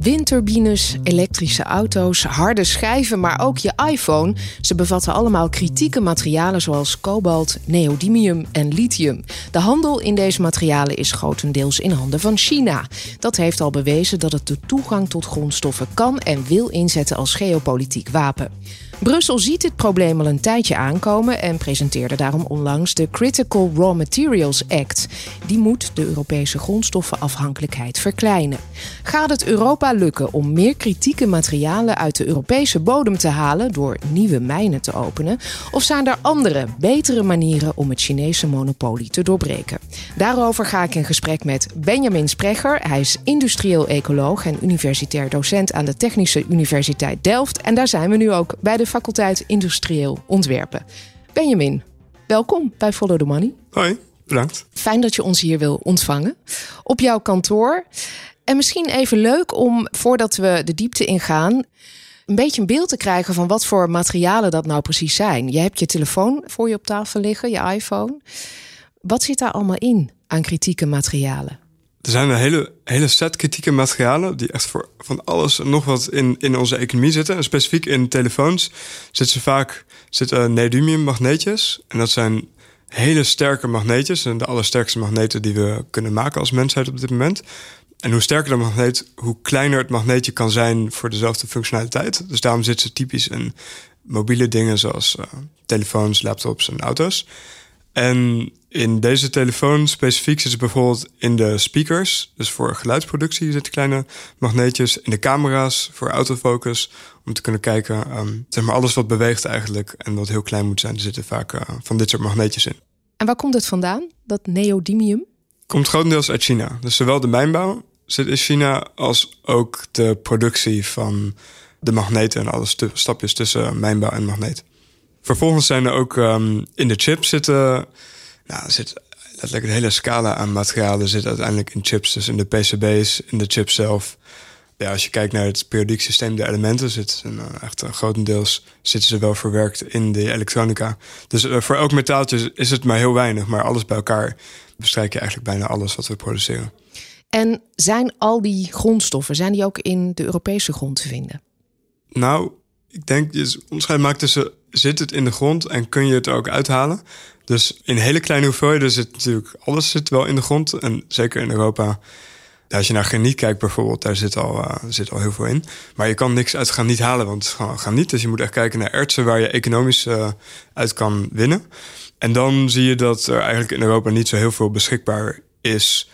Windturbines, elektrische auto's, harde schijven, maar ook je iPhone. Ze bevatten allemaal kritieke materialen zoals kobalt, neodymium en lithium. De handel in deze materialen is grotendeels in handen van China. Dat heeft al bewezen dat het de toegang tot grondstoffen kan en wil inzetten als geopolitiek wapen. Brussel ziet dit probleem al een tijdje aankomen en presenteerde daarom onlangs de Critical Raw Materials Act. Die moet de Europese grondstoffenafhankelijkheid verkleinen. Gaat het Europa lukken om meer kritieke materialen uit de Europese bodem te halen door nieuwe mijnen te openen? Of zijn er andere, betere manieren om het Chinese monopolie te doorbreken? Daarover ga ik in gesprek met Benjamin Sprecher. Hij is industrieel ecoloog en universitair docent aan de Technische Universiteit Delft. En daar zijn we nu ook bij de faculteit Industrieel Ontwerpen. Benjamin, welkom bij Follow the Money. Hoi, bedankt. Fijn dat je ons hier wil ontvangen. Op jouw kantoor. En misschien even leuk om, voordat we de diepte ingaan, een beetje een beeld te krijgen van wat voor materialen dat nou precies zijn. Je hebt je telefoon voor je op tafel liggen, je iPhone. Wat zit daar allemaal in aan kritieke materialen? Er zijn een hele, hele set kritieke materialen die echt voor van alles en nog wat in, in onze economie zitten. En specifiek in telefoons zitten ze vaak zitten neodymium magneetjes. En dat zijn hele sterke magneetjes. En de allersterkste magneten die we kunnen maken als mensheid op dit moment. En hoe sterker de magneet, hoe kleiner het magneetje kan zijn voor dezelfde functionaliteit. Dus daarom zitten ze typisch in mobiele dingen zoals uh, telefoons, laptops en auto's. En in deze telefoon specifiek zitten bijvoorbeeld in de speakers, dus voor geluidsproductie zitten kleine magneetjes. In de camera's voor autofocus, om te kunnen kijken, um, zeg maar alles wat beweegt eigenlijk en wat heel klein moet zijn, er zitten vaak uh, van dit soort magneetjes in. En waar komt het vandaan, dat neodymium? Komt grotendeels uit China. Dus zowel de mijnbouw zit in China als ook de productie van de magneten en alle stapjes tussen mijnbouw en magneet. Vervolgens zijn er ook um, in de chip zitten. Nou, zit letterlijk een hele scala aan materialen zit uiteindelijk in chips. Dus in de PCB's, in de chip zelf. Ja, als je kijkt naar het periodiek systeem, de elementen zitten uh, echt uh, grotendeels zitten ze wel verwerkt in de elektronica. Dus uh, voor elk metaaltje is het maar heel weinig, maar alles bij elkaar bestrijk je eigenlijk bijna alles wat we produceren. En zijn al die grondstoffen, zijn die ook in de Europese grond te vinden? Nou, ik denk, je onderscheid maakt tussen zit het in de grond en kun je het ook uithalen. Dus in hele kleine hoeveelheden zit natuurlijk alles zit wel in de grond. En zeker in Europa, als je naar graniet kijkt bijvoorbeeld, daar zit al, uh, zit al heel veel in. Maar je kan niks uit graniet halen, want het is gewoon graniet. Dus je moet echt kijken naar ertsen waar je economisch uh, uit kan winnen. En dan zie je dat er eigenlijk in Europa niet zo heel veel beschikbaar is.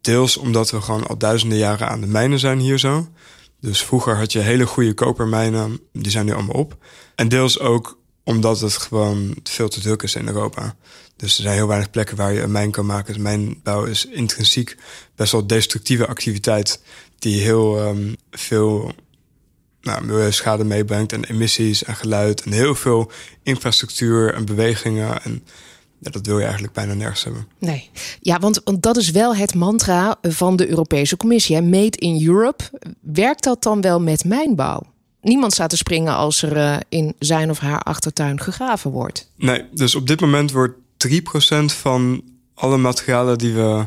Deels omdat we gewoon al duizenden jaren aan de mijnen zijn hier zo. Dus vroeger had je hele goede kopermijnen, die zijn nu allemaal op. En deels ook omdat het gewoon veel te druk is in Europa. Dus er zijn heel weinig plekken waar je een mijn kan maken. Dus mijnbouw is intrinsiek best wel destructieve activiteit die heel um, veel nou, schade meebrengt en emissies en geluid en heel veel infrastructuur en bewegingen en ja, dat wil je eigenlijk bijna nergens hebben. Nee, ja, want, want dat is wel het mantra van de Europese Commissie. Hè? Made in Europe. Werkt dat dan wel met mijnbouw? Niemand staat te springen als er uh, in zijn of haar achtertuin gegraven wordt. Nee, dus op dit moment wordt 3% van alle materialen die we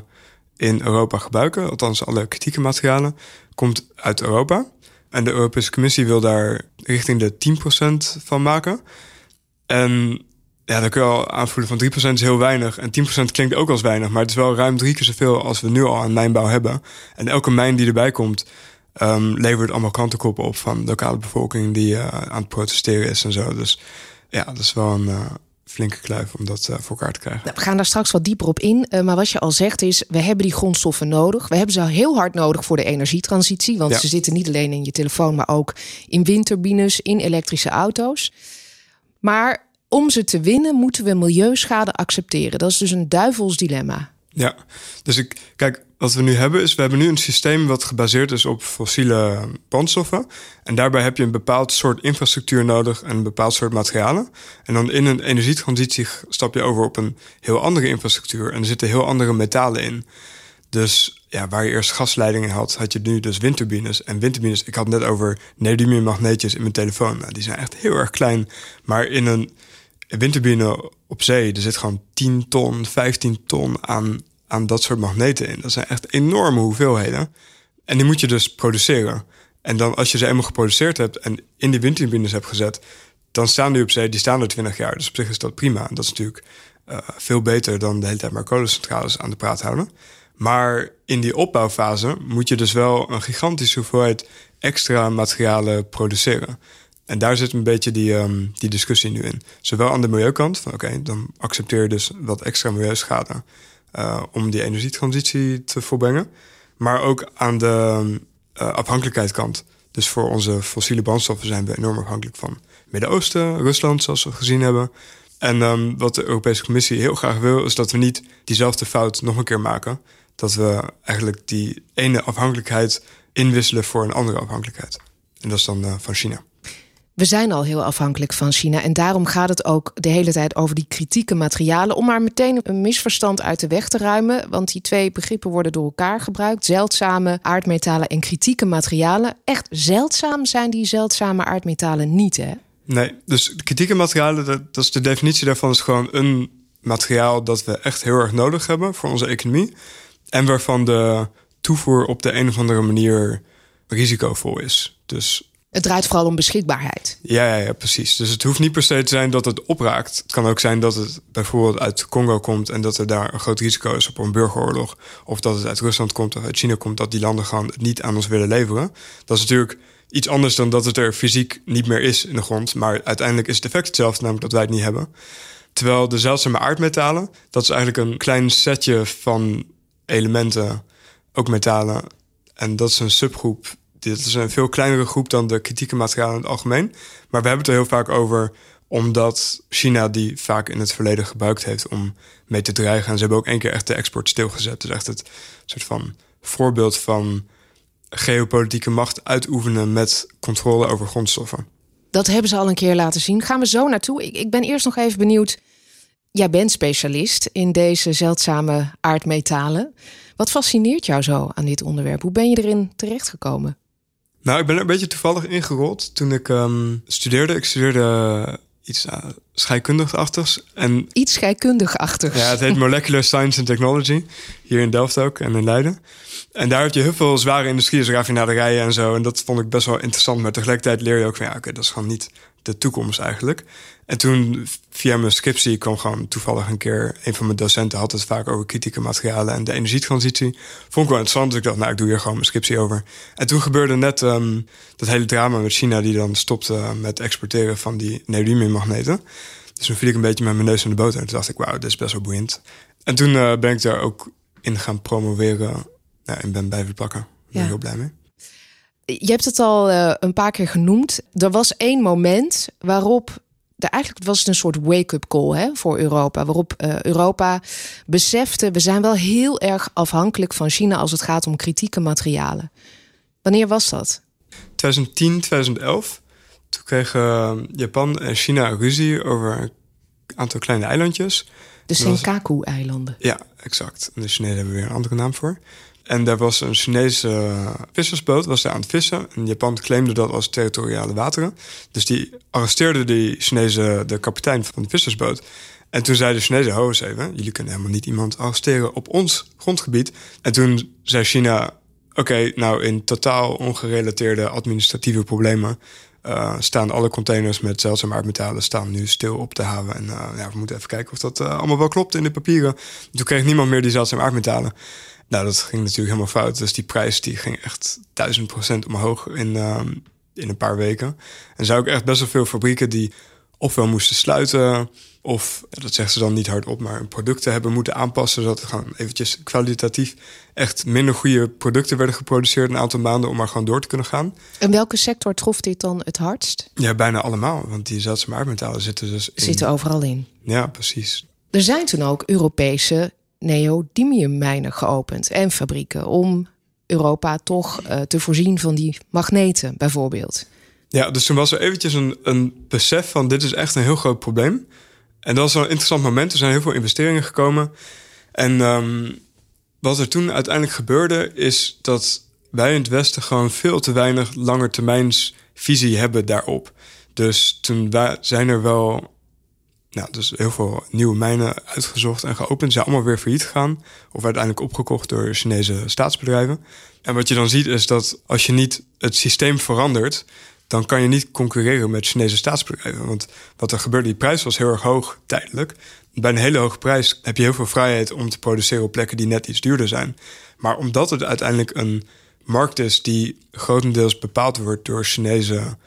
in Europa gebruiken, althans alle kritieke materialen, komt uit Europa. En de Europese Commissie wil daar richting de 10% van maken. En ja, dan kun je al aanvoelen van 3% is heel weinig. En 10% klinkt ook als weinig. Maar het is wel ruim drie keer zoveel als we nu al aan mijnbouw hebben. En elke mijn die erbij komt, um, levert allemaal krantenkoppen op van de lokale bevolking die uh, aan het protesteren is en zo. Dus ja, dat is wel een uh, flinke kluif om dat uh, voor elkaar te krijgen. Nou, we gaan daar straks wat dieper op in. maar wat je al zegt is, we hebben die grondstoffen nodig. We hebben ze heel hard nodig voor de energietransitie. Want ja. ze zitten niet alleen in je telefoon, maar ook in windturbines, in elektrische auto's. Maar om ze te winnen moeten we milieuschade accepteren. Dat is dus een duivels dilemma. Ja, dus ik kijk, wat we nu hebben is, we hebben nu een systeem wat gebaseerd is op fossiele brandstoffen. En daarbij heb je een bepaald soort infrastructuur nodig en een bepaald soort materialen. En dan in een energietransitie stap je over op een heel andere infrastructuur. En er zitten heel andere metalen in. Dus ja, waar je eerst gasleidingen had, had je nu dus windturbines. En windturbines, ik had net over neodymium magneetjes in mijn telefoon. Nou, die zijn echt heel erg klein. Maar in een windturbine op zee, er zit gewoon 10 ton, 15 ton aan, aan dat soort magneten in. Dat zijn echt enorme hoeveelheden. En die moet je dus produceren. En dan als je ze eenmaal geproduceerd hebt en in die windturbines hebt gezet, dan staan die op zee, die staan er 20 jaar. Dus op zich is dat prima. En dat is natuurlijk uh, veel beter dan de hele tijd maar kolencentrales aan de praat houden. Maar in die opbouwfase moet je dus wel een gigantische hoeveelheid extra materialen produceren. En daar zit een beetje die, um, die discussie nu in. Zowel aan de milieukant, van oké, dan accepteer je dus wat extra milieuschade uh, om die energietransitie te volbrengen. Maar ook aan de uh, afhankelijkheidskant. Dus voor onze fossiele brandstoffen zijn we enorm afhankelijk van Midden-Oosten, Rusland, zoals we gezien hebben. En um, wat de Europese Commissie heel graag wil, is dat we niet diezelfde fout nog een keer maken. Dat we eigenlijk die ene afhankelijkheid inwisselen voor een andere afhankelijkheid. En dat is dan uh, van China. We zijn al heel afhankelijk van China en daarom gaat het ook de hele tijd over die kritieke materialen. Om maar meteen een misverstand uit de weg te ruimen, want die twee begrippen worden door elkaar gebruikt: zeldzame aardmetalen en kritieke materialen. Echt zeldzaam zijn die zeldzame aardmetalen niet, hè? Nee, dus kritieke materialen, dat, dat is de definitie daarvan, is gewoon een materiaal dat we echt heel erg nodig hebben voor onze economie. En waarvan de toevoer op de een of andere manier risicovol is. Dus het draait vooral om beschikbaarheid. Ja, ja, ja, precies. Dus het hoeft niet per se te zijn dat het opraakt. Het kan ook zijn dat het bijvoorbeeld uit Congo komt en dat er daar een groot risico is op een burgeroorlog. Of dat het uit Rusland komt of uit China komt, dat die landen gewoon het niet aan ons willen leveren. Dat is natuurlijk iets anders dan dat het er fysiek niet meer is in de grond. Maar uiteindelijk is het effect hetzelfde, namelijk dat wij het niet hebben. Terwijl de zeldzame aardmetalen, dat is eigenlijk een klein setje van elementen, ook metalen. En dat is een subgroep dit is een veel kleinere groep dan de kritieke materialen in het algemeen. Maar we hebben het er heel vaak over omdat China die vaak in het verleden gebruikt heeft om mee te dreigen. En ze hebben ook één keer echt de export stilgezet. Dus echt het soort van voorbeeld van geopolitieke macht uitoefenen met controle over grondstoffen. Dat hebben ze al een keer laten zien. Gaan we zo naartoe. Ik, ik ben eerst nog even benieuwd. Jij bent specialist in deze zeldzame aardmetalen. Wat fascineert jou zo aan dit onderwerp? Hoe ben je erin terechtgekomen? Nou, ik ben er een beetje toevallig ingerold toen ik um, studeerde. Ik studeerde iets uh, scheikundig-achtigs. En, iets scheikundig-achtigs? Ja, het heet Molecular Science and Technology. Hier in Delft ook en in Leiden. En daar heb je heel veel zware industrie, dus raffinaderijen en zo. En dat vond ik best wel interessant. Maar tegelijkertijd leer je ook van, ja, oké, dat is gewoon niet de toekomst eigenlijk. En toen via mijn scriptie kwam gewoon toevallig een keer... een van mijn docenten had het vaak over kritieke materialen... en de energietransitie. Vond ik wel interessant, dus ik dacht, nou, ik doe hier gewoon mijn scriptie over. En toen gebeurde net um, dat hele drama met China... die dan stopte met exporteren van die neodymium-magneten. Dus toen viel ik een beetje met mijn neus in de boter. En toen dacht ik, wauw, dit is best wel boeiend. En toen uh, ben ik daar ook in gaan promoveren... En ben blijven plakken. Daar ben ik heel blij mee. Je hebt het al uh, een paar keer genoemd. Er was één moment waarop de, eigenlijk was het een soort wake-up call hè, voor Europa. Waarop uh, Europa besefte, we zijn wel heel erg afhankelijk van China als het gaat om kritieke materialen. Wanneer was dat? 2010, 2011. Toen kregen Japan en China ruzie over een aantal kleine eilandjes. De Senkaku-eilanden. Ja, exact. De Chinezen hebben weer een andere naam voor. En daar was een Chinese vissersboot, was daar aan het vissen. En Japan claimde dat als territoriale wateren. Dus die arresteerde die Chinese, de kapitein van de vissersboot. En toen zeiden de Chinezen, ho eens even, jullie kunnen helemaal niet iemand arresteren op ons grondgebied. En toen zei China, oké, nou in totaal ongerelateerde administratieve problemen... Uh, staan alle containers met zeldzame aardmetalen staan nu stil op de haven. En uh, ja, we moeten even kijken of dat allemaal wel klopt in de papieren. Toen kreeg niemand meer die zeldzame aardmetalen. Nou, dat ging natuurlijk helemaal fout. Dus die prijs die ging echt duizend procent omhoog in, uh, in een paar weken. En zijn ook echt best wel veel fabrieken die ofwel moesten sluiten... of, dat zeggen ze dan niet hardop, maar hun producten hebben moeten aanpassen... zodat er gewoon eventjes kwalitatief echt minder goede producten werden geproduceerd... een aantal maanden om maar gewoon door te kunnen gaan. En welke sector trof dit dan het hardst? Ja, bijna allemaal. Want die zeldzame aardmetalen zitten dus in... Zitten overal in. Ja, precies. Er zijn toen ook Europese neodymiummijnen geopend en fabrieken om Europa toch uh, te voorzien van die magneten, bijvoorbeeld. Ja, dus toen was er eventjes een, een besef van dit is echt een heel groot probleem. En dat was een interessant moment. Er zijn heel veel investeringen gekomen. En um, wat er toen uiteindelijk gebeurde, is dat wij in het Westen gewoon veel te weinig langetermijns visie hebben daarop. Dus toen zijn er wel nou, dus heel veel nieuwe mijnen uitgezocht en geopend. Zijn allemaal weer failliet gegaan. Of uiteindelijk opgekocht door Chinese staatsbedrijven. En wat je dan ziet is dat als je niet het systeem verandert, dan kan je niet concurreren met Chinese staatsbedrijven. Want wat er gebeurde, die prijs was heel erg hoog tijdelijk. Bij een hele hoge prijs heb je heel veel vrijheid om te produceren op plekken die net iets duurder zijn. Maar omdat het uiteindelijk een markt is die grotendeels bepaald wordt door Chinese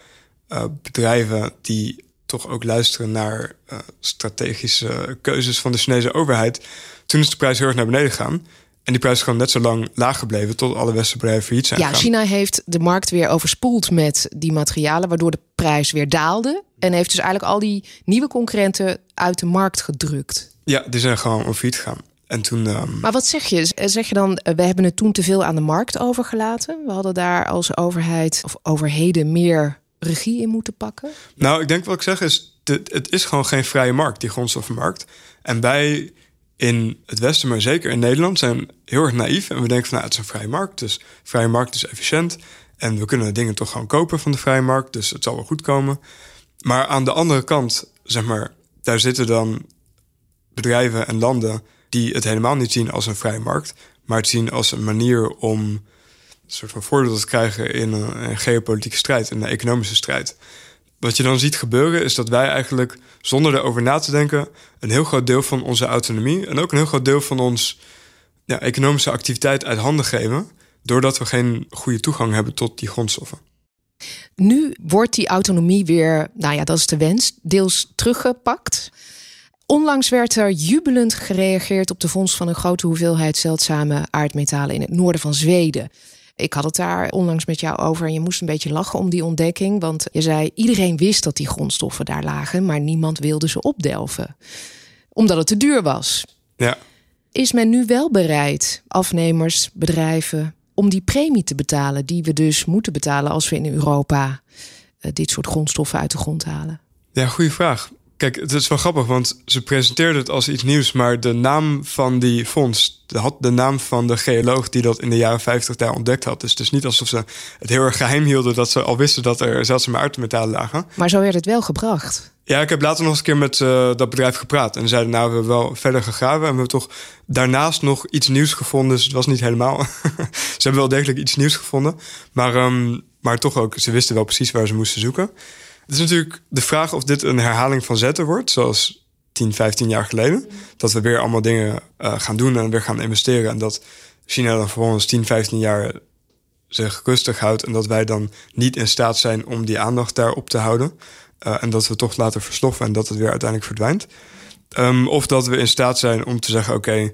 uh, bedrijven die toch ook luisteren naar uh, strategische keuzes van de Chinese overheid. Toen is de prijs heel erg naar beneden gegaan. En die prijs is gewoon net zo lang laag gebleven tot alle westerse bedrijven failliet zijn. Ja, China heeft de markt weer overspoeld met die materialen, waardoor de prijs weer daalde. En heeft dus eigenlijk al die nieuwe concurrenten uit de markt gedrukt. Ja, die zijn gewoon failliet gegaan. En toen, um... Maar wat zeg je? Zeg je dan, we hebben het toen te veel aan de markt overgelaten? We hadden daar als overheid of overheden meer regie in moeten pakken? Nou, ik denk wat ik zeg is, het is gewoon geen vrije markt, die grondstoffenmarkt. En wij in het Westen, maar zeker in Nederland, zijn heel erg naïef. En we denken van, nou, het is een vrije markt, dus vrije markt is efficiënt. En we kunnen dingen toch gewoon kopen van de vrije markt, dus het zal wel goed komen. Maar aan de andere kant, zeg maar, daar zitten dan bedrijven en landen die het helemaal niet zien als een vrije markt, maar het zien als een manier om soort van voordeel te krijgen in een, geopolitieke strijd, in een economische strijd. Wat je dan ziet gebeuren is dat wij eigenlijk zonder erover na te denken een heel groot deel van onze autonomie en ook een heel groot deel van ons ja, economische activiteit uit handen geven, doordat we geen goede toegang hebben tot die grondstoffen. Nu wordt die autonomie weer, nou ja, dat is de wens, deels teruggepakt. Onlangs werd er jubelend gereageerd op de vondst van een grote hoeveelheid zeldzame aardmetalen in het noorden van Zweden. Ik had het daar onlangs met jou over en je moest een beetje lachen om die ontdekking. Want je zei, iedereen wist dat die grondstoffen daar lagen, maar niemand wilde ze opdelven. Omdat het te duur was. Ja. Is men nu wel bereid, afnemers, bedrijven, om die premie te betalen die we dus moeten betalen als we in Europa uh, dit soort grondstoffen uit de grond halen? Ja, goede vraag. Kijk, het is wel grappig, want ze presenteerden het als iets nieuws, maar de naam van die fonds had de naam van de geoloog die dat in de jaren 50 daar ontdekt had. Dus het is niet alsof ze het heel erg geheim hielden dat ze al wisten dat er zeldzame aardmetalen lagen. Maar zo werd het wel gebracht. Ja, ik heb later nog eens een keer met uh, dat bedrijf gepraat. En zeiden, nou, we hebben wel verder gegraven. En we hebben toch daarnaast nog iets nieuws gevonden. Dus het was niet helemaal. ze hebben wel degelijk iets nieuws gevonden. Maar, um, maar toch ook, ze wisten wel precies waar ze moesten zoeken. Het is natuurlijk de vraag of dit een herhaling van zetten wordt, zoals 10, 15 jaar geleden. Dat we weer allemaal dingen uh, gaan doen en weer gaan investeren. En dat China dan vervolgens 10, 15 jaar zich rustig houdt. En dat wij dan niet in staat zijn om die aandacht daarop te houden. Uh, en dat we toch laten verstoffen en dat het weer uiteindelijk verdwijnt. Um, of dat we in staat zijn om te zeggen: oké,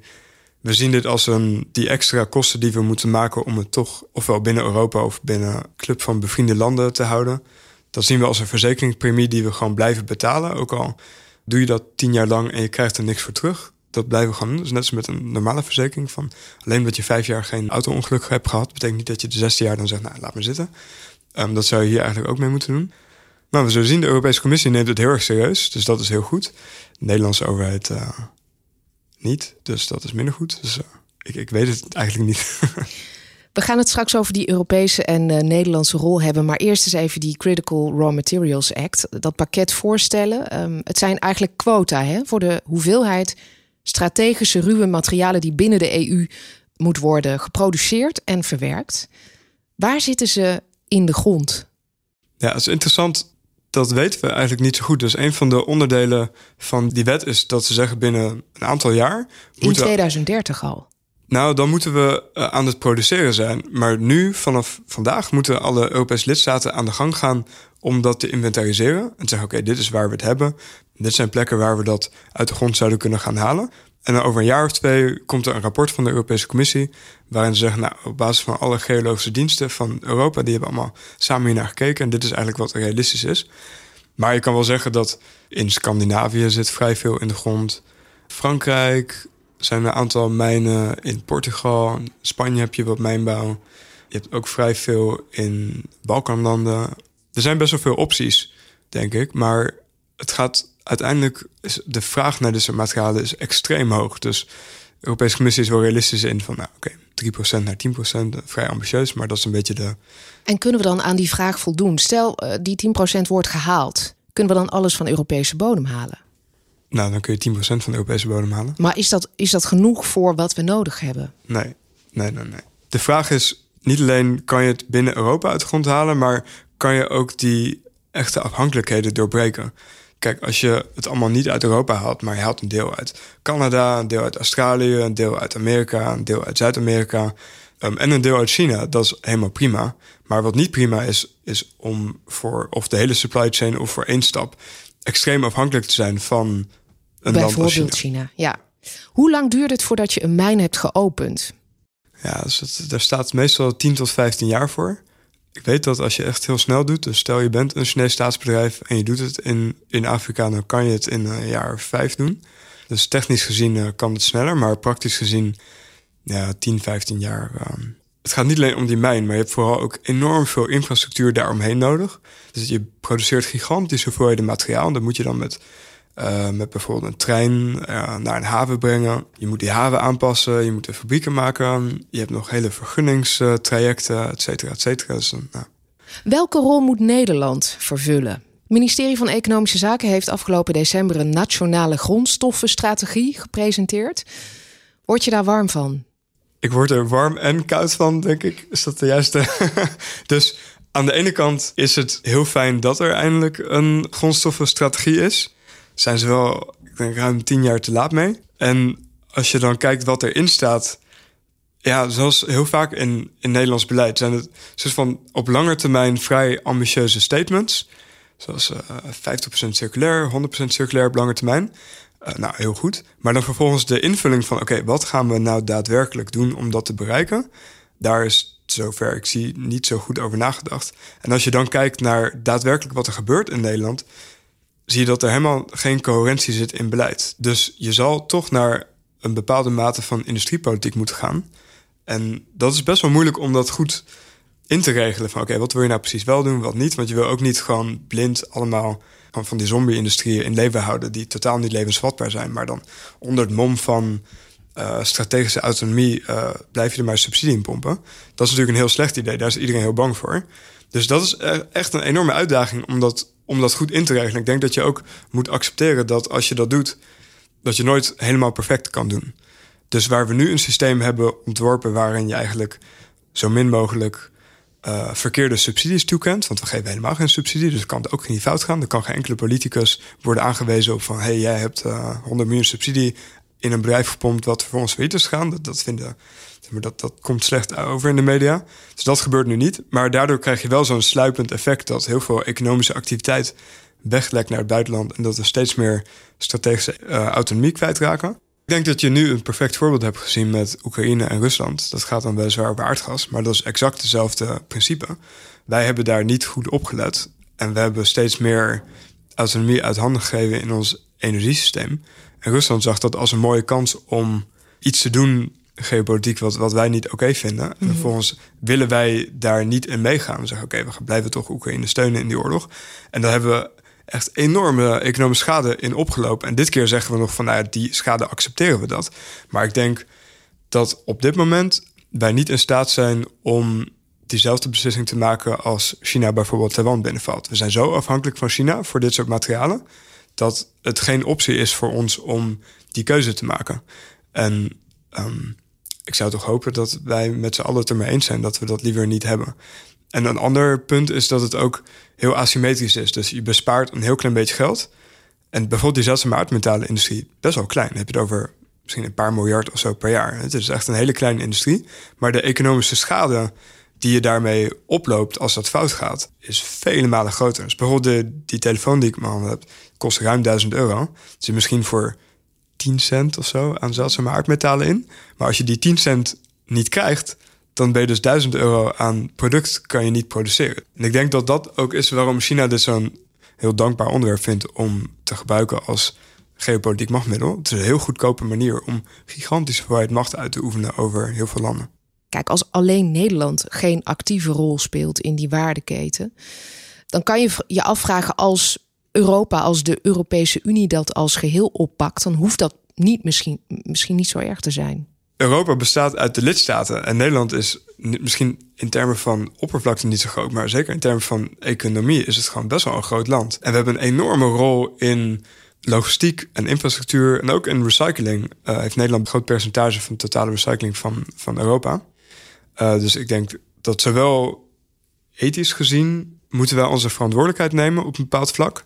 we zien dit als een, die extra kosten die we moeten maken om het toch ofwel binnen Europa of binnen club van bevriende landen te houden. Dat zien we als een verzekeringspremie die we gewoon blijven betalen. Ook al doe je dat tien jaar lang en je krijgt er niks voor terug. Dat blijven we gewoon doen. Dus net zoals met een normale verzekering. Van alleen dat je vijf jaar geen auto-ongeluk hebt gehad, betekent niet dat je de zesde jaar dan zegt, nou laat me zitten. Um, dat zou je hier eigenlijk ook mee moeten doen. Maar we zullen zien, de Europese Commissie neemt het heel erg serieus. Dus dat is heel goed. De Nederlandse overheid uh, niet. Dus dat is minder goed. Dus uh, ik, ik weet het eigenlijk niet. We gaan het straks over die Europese en uh, Nederlandse rol hebben. Maar eerst eens even die Critical Raw Materials Act. Dat pakket voorstellen. Um, het zijn eigenlijk quota hè, voor de hoeveelheid strategische ruwe materialen die binnen de EU moet worden geproduceerd en verwerkt. Waar zitten ze in de grond? Ja, dat is interessant. Dat weten we eigenlijk niet zo goed. Dus een van de onderdelen van die wet is dat ze zeggen binnen een aantal jaar. In 2030 al. Nou, dan moeten we uh, aan het produceren zijn. Maar nu, vanaf vandaag, moeten alle Europese lidstaten aan de gang gaan om dat te inventariseren. En zeggen: oké, dit is waar we het hebben. Dit zijn plekken waar we dat uit de grond zouden kunnen gaan halen. En dan over een jaar of twee komt er een rapport van de Europese Commissie. waarin ze zeggen: Nou, op basis van alle geologische diensten van Europa. die hebben allemaal samen hier naar gekeken. En dit is eigenlijk wat realistisch is. Maar je kan wel zeggen dat in Scandinavië zit vrij veel in de grond. Frankrijk, zijn een aantal mijnen in Portugal. In Spanje heb je wat mijnbouw. Je hebt ook vrij veel in Balkanlanden. Er zijn best wel veel opties, denk ik. Maar het gaat uiteindelijk... De vraag naar soort materialen is extreem hoog. Dus de Europese Commissie is wel realistisch in van... nou oké, okay, 3% naar 10%, vrij ambitieus. Maar dat is een beetje de... En kunnen we dan aan die vraag voldoen? Stel, uh, die 10% wordt gehaald. Kunnen we dan alles van Europese bodem halen? Nou, dan kun je 10% van de Europese bodem halen. Maar is dat, is dat genoeg voor wat we nodig hebben? Nee, nee, nee, nee. De vraag is niet alleen kan je het binnen Europa uit de grond halen, maar kan je ook die echte afhankelijkheden doorbreken. Kijk, als je het allemaal niet uit Europa haalt, maar je haalt een deel uit Canada, een deel uit Australië, een deel uit Amerika, een deel uit Zuid-Amerika um, en een deel uit China, dat is helemaal prima. Maar wat niet prima is, is om voor of de hele supply chain of voor één stap extreem afhankelijk te zijn van een Bijvoorbeeld China. China. Ja. Hoe lang duurt het voordat je een mijn hebt geopend? Ja, dus het, daar staat meestal 10 tot 15 jaar voor. Ik weet dat als je echt heel snel doet, dus stel je bent een Chinees staatsbedrijf en je doet het in, in Afrika, dan kan je het in een jaar of vijf doen. Dus technisch gezien eh, kan het sneller, maar praktisch gezien ja, 10, 15 jaar. ehm. het gaat niet alleen om die mijn, maar je hebt vooral ook enorm veel infrastructuur daaromheen nodig. Dus je produceert gigantische hoeveelheden materiaal. Dat moet je dan met, eh, met bijvoorbeeld een trein eh, naar een haven brengen. Je moet die haven aanpassen, je moet de fabrieken maken. Je hebt nog hele vergunningstrajecten, et cetera, et cetera. Dus, eh, nou, Welke rol moet Nederland vervullen? Het ministerie van Economische Zaken heeft afgelopen december een nationale grondstoffenstrategie gepresenteerd. Word je daar warm van? Ik word er warm en koud van, denk ik. Is dat de juiste? dus aan de ene kant is het heel fijn dat er eindelijk een grondstoffenstrategie is. Zijn ze wel, ik denk, ruim tien jaar te laat mee. En als je dan kijkt wat erin staat. Ja, zoals heel vaak in, in Nederlands beleid zijn het soort van op lange termijn vrij ambitieuze statements. Zoals eh 50% circulair, 100% circulair op lange termijn. Eh, nou, heel goed. Maar dan vervolgens de invulling van... oké, wat gaan we nou daadwerkelijk doen om dat te bereiken? Daar is zover ik zie niet zo goed over nagedacht. En als je dan kijkt naar daadwerkelijk wat er gebeurt in Nederland... zie je dat er helemaal geen coherentie zit in beleid. Dus je zal toch naar een bepaalde mate van industriepolitiek moeten gaan. En dat is best wel moeilijk om dat goed in te regelen. Van oké, wat wil je nou precies wel doen, wat niet? Want je wil ook niet gewoon blind allemaal van, die zombie-industrieën in leven houden... die totaal niet levensvatbaar zijn. Maar dan onder het mom van eh, strategische autonomie eh, blijf je er maar subsidie in pompen. Dat is natuurlijk een heel slecht idee. Daar is iedereen heel bang voor. Dus dat is e- echt een enorme uitdaging om dat, om dat goed in te regelen. Ik denk dat je ook moet accepteren dat als je dat doet... dat je nooit helemaal perfect kan doen. Dus waar we nu een systeem hebben ontworpen... waarin je eigenlijk zo min mogelijk eh, verkeerde subsidies toekent. Want we geven helemaal geen subsidie, dus het kan ook niet fout gaan. Er kan geen enkele politicus worden aangewezen op van... hey, jij hebt eh 100 miljoen subsidie in een bedrijf gepompt... wat voor ons failliet is gaan. Dat, dat, vinden, maar, dat, dat komt slecht over in de media. Dus dat gebeurt nu niet. Maar daardoor krijg je wel zo'n sluipend effect... dat heel veel economische activiteit weglekt naar het buitenland... en dat we steeds meer strategische eh, autonomie kwijtraken. Ik denk dat je nu een perfect voorbeeld hebt gezien met Oekraïne en Rusland. Dat gaat dan weliswaar over aardgas, maar dat is exact hetzelfde principe. Wij hebben daar niet goed op gelet. En we hebben steeds meer autonomie uit handen gegeven in ons energiesysteem. En Rusland zag dat als een mooie kans om iets te doen, geopolitiek, wat, wat wij niet oké vinden. En vervolgens willen wij daar niet in meegaan. We zeggen, oké, we gaan blijven toch Oekraïne steunen in die oorlog. En daar hebben we echt enorme economische schade in opgelopen. En dit keer zeggen we nog van, nou die schade accepteren we dat. Maar ik denk dat op dit moment wij niet in staat zijn om diezelfde beslissing te maken als China bijvoorbeeld Taiwan binnenvalt. We zijn zo afhankelijk van China voor dit soort materialen dat het geen optie is voor ons om die keuze te maken. En ehm, ik zou toch hopen dat wij met z'n allen het ermee eens zijn dat we dat liever niet hebben. En een ander punt is dat het ook heel asymmetrisch is. Dus je bespaart een heel klein beetje geld. En bijvoorbeeld die zeldzame aardmetalen industrie, best wel klein. Dan heb je het over misschien een paar miljard of zo per jaar. Het is echt een hele kleine industrie. Maar de economische schade die je daarmee oploopt als dat fout gaat, is vele malen groter. Dus bijvoorbeeld de, die telefoon die ik mijn handen heb, kost ruim 1000 euro. Zit misschien voor 10 cent of zo aan zeldzame aardmetalen in. Maar als je die 10 cent niet krijgt, dan ben je dus 1000 euro aan product kan je niet produceren. En ik denk dat dat ook is waarom China dit zo'n heel dankbaar onderwerp vindt om te gebruiken als geopolitiek machtmiddel. Het is een heel goedkope manier om gigantische hoeveelheid macht uit te oefenen over heel veel landen. Kijk, als alleen Nederland geen actieve rol speelt in die waardeketen, dan kan je je afvragen als Europa, als de Europese Unie dat als geheel oppakt, dan hoeft dat niet misschien, misschien niet zo erg te zijn. Europa bestaat uit de lidstaten en Nederland is misschien in termen van oppervlakte niet zo groot, maar zeker in termen van economie is het gewoon best wel een groot land. En we hebben een enorme rol in logistiek en infrastructuur en ook in recycling uh, heeft Nederland een groot percentage van de totale recycling van, van Europa. Uh, dus ik denk dat zowel ethisch gezien moeten wij onze verantwoordelijkheid nemen op een bepaald vlak.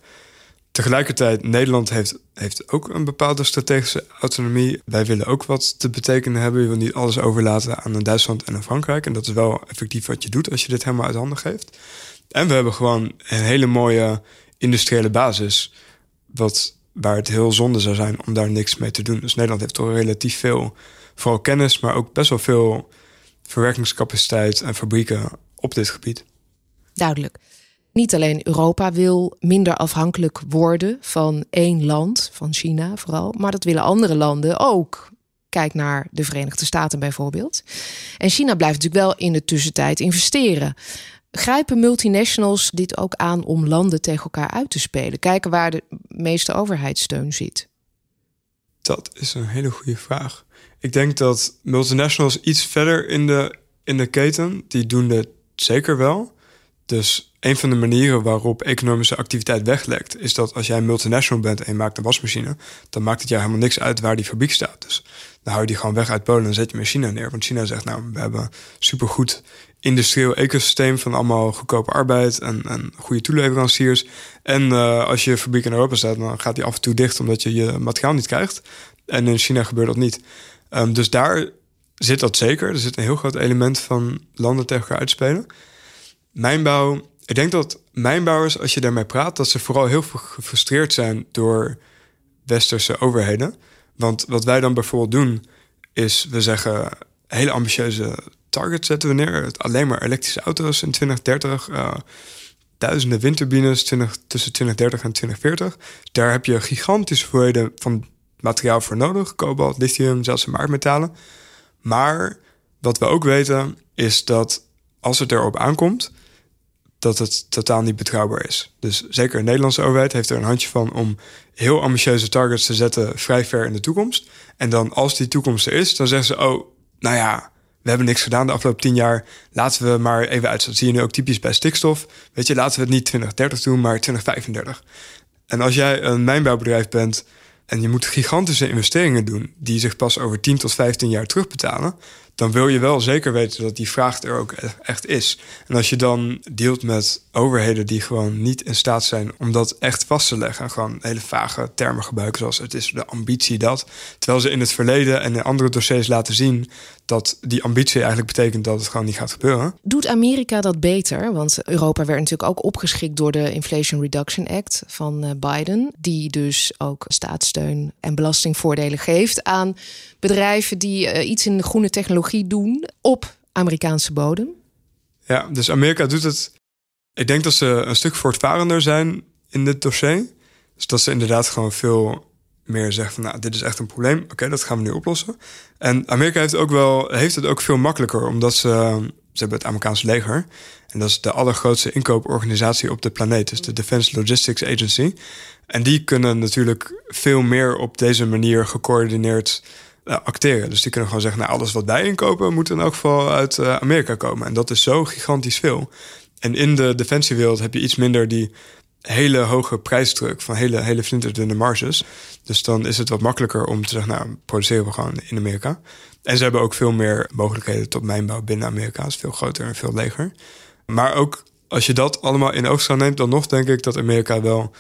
Tegelijkertijd, Nederland heeft, heeft ook een bepaalde strategische autonomie. Wij willen ook wat te betekenen hebben. Je wil niet alles overlaten aan een Duitsland en een Frankrijk. En dat is wel effectief wat je doet als je dit helemaal uit handen geeft. En we hebben gewoon een hele mooie industriële basis. Wat, waar het heel zonde zou zijn om daar niks mee te doen. Dus Nederland heeft toch relatief veel, vooral kennis, maar ook best wel veel verwerkingscapaciteit en fabrieken op dit gebied. Duidelijk. Niet alleen Europa wil minder afhankelijk worden van één land, van China vooral, maar dat willen andere landen ook. Kijk naar de Verenigde Staten bijvoorbeeld. En China blijft natuurlijk wel in de tussentijd investeren. Grijpen multinationals dit ook aan om landen tegen elkaar uit te spelen? Kijken waar de meeste overheidssteun zit? Dat is een hele goede vraag. Ik denk dat multinationals iets verder in de, in de keten, die doen het zeker wel. Dus een van de manieren waarop economische activiteit weglekt, is dat als jij een multinational bent en je maakt een wasmachine, dan maakt het jou helemaal niks uit waar die fabriek staat. Dus dan hou je die gewoon weg uit Polen en zet je met China neer. Want China zegt, nou, we hebben supergoed industrieel ecosysteem van allemaal goedkope arbeid en, goede toeleveranciers. En uh, als je fabriek in Europa staat, dan gaat die af en toe dicht omdat je je materiaal niet krijgt. En in China gebeurt dat niet. Um, dus daar zit dat zeker. Er zit een heel groot element van landen tegen elkaar uitspelen. Mijnbouw, ik denk dat mijnbouwers, als je daarmee praat, dat ze vooral heel gefrustreerd zijn door westerse overheden. Want wat wij dan bijvoorbeeld doen, is we zeggen hele ambitieuze targets zetten we neer. Alleen maar elektrische auto's in 2030. Uh, duizenden windturbines 20, tussen 2030 en 2040. Daar heb je gigantische hoeveelheden van materiaal voor nodig. Kobalt, lithium, zelfs aardmetalen. Maar wat we ook weten is dat als het erop aankomt, dat het totaal niet betrouwbaar is. Dus zeker de Nederlandse overheid heeft er een handje van om heel ambitieuze targets te zetten vrij ver in de toekomst. En dan als die toekomst er is, dan zeggen ze: Oh, nou ja, we hebben niks gedaan de afgelopen tien jaar. Laten we maar even uitzetten. Dat zie je nu ook typisch bij stikstof. Weet je, laten we het niet 2030 doen, maar 2035. En als jij een mijnbouwbedrijf bent en je moet gigantische investeringen doen die zich pas over 10 tot 15 jaar terugbetalen, dan wil je wel zeker weten dat die vraag er ook e-, echt is. En als je dan deelt met overheden die gewoon niet in staat zijn om dat echt vast te leggen, en gewoon hele vage termen gebruiken, zoals het is de ambitie dat, terwijl ze in het verleden en in andere dossiers laten zien dat die ambitie eigenlijk betekent dat het gewoon niet gaat gebeuren. Doet Amerika dat beter? Want Europa werd natuurlijk ook opgeschikt door de Inflation Reduction Act van eh, Biden, die dus ook staatssteun en belastingvoordelen geeft aan bedrijven die uh, iets in de groene technologie doen op Amerikaanse bodem. Ja, dus Amerika doet het. Ik denk dat ze een stuk voortvarender zijn in dit dossier. Dus dat ze inderdaad gewoon veel meer zeggen van, nou, dit is echt een probleem. Oké, dat gaan we nu oplossen. En Amerika heeft, ook wel, heeft het ook veel makkelijker, omdat ze, ze hebben het Amerikaanse leger. En dat is de allergrootste inkooporganisatie op de planeet. Dus de Defense Logistics Agency. En die kunnen natuurlijk veel meer op deze manier gecoördineerd uh, acteren. Dus die kunnen gewoon zeggen, nou, alles wat wij inkopen moet in elk geval uit uh, Amerika komen. En dat is zo gigantisch veel. En in de defensiewereld heb je iets minder die hele hoge prijsdruk van hele, hele flinterdunne marges. Dus dan is het wat makkelijker om te zeggen, nou, produceren we gewoon in Amerika. En ze hebben ook veel meer mogelijkheden tot mijnbouw binnen Amerika. is veel groter en veel leger. Maar ook als je dat allemaal in oogschouw neemt, dan nog denk ik dat Amerika wel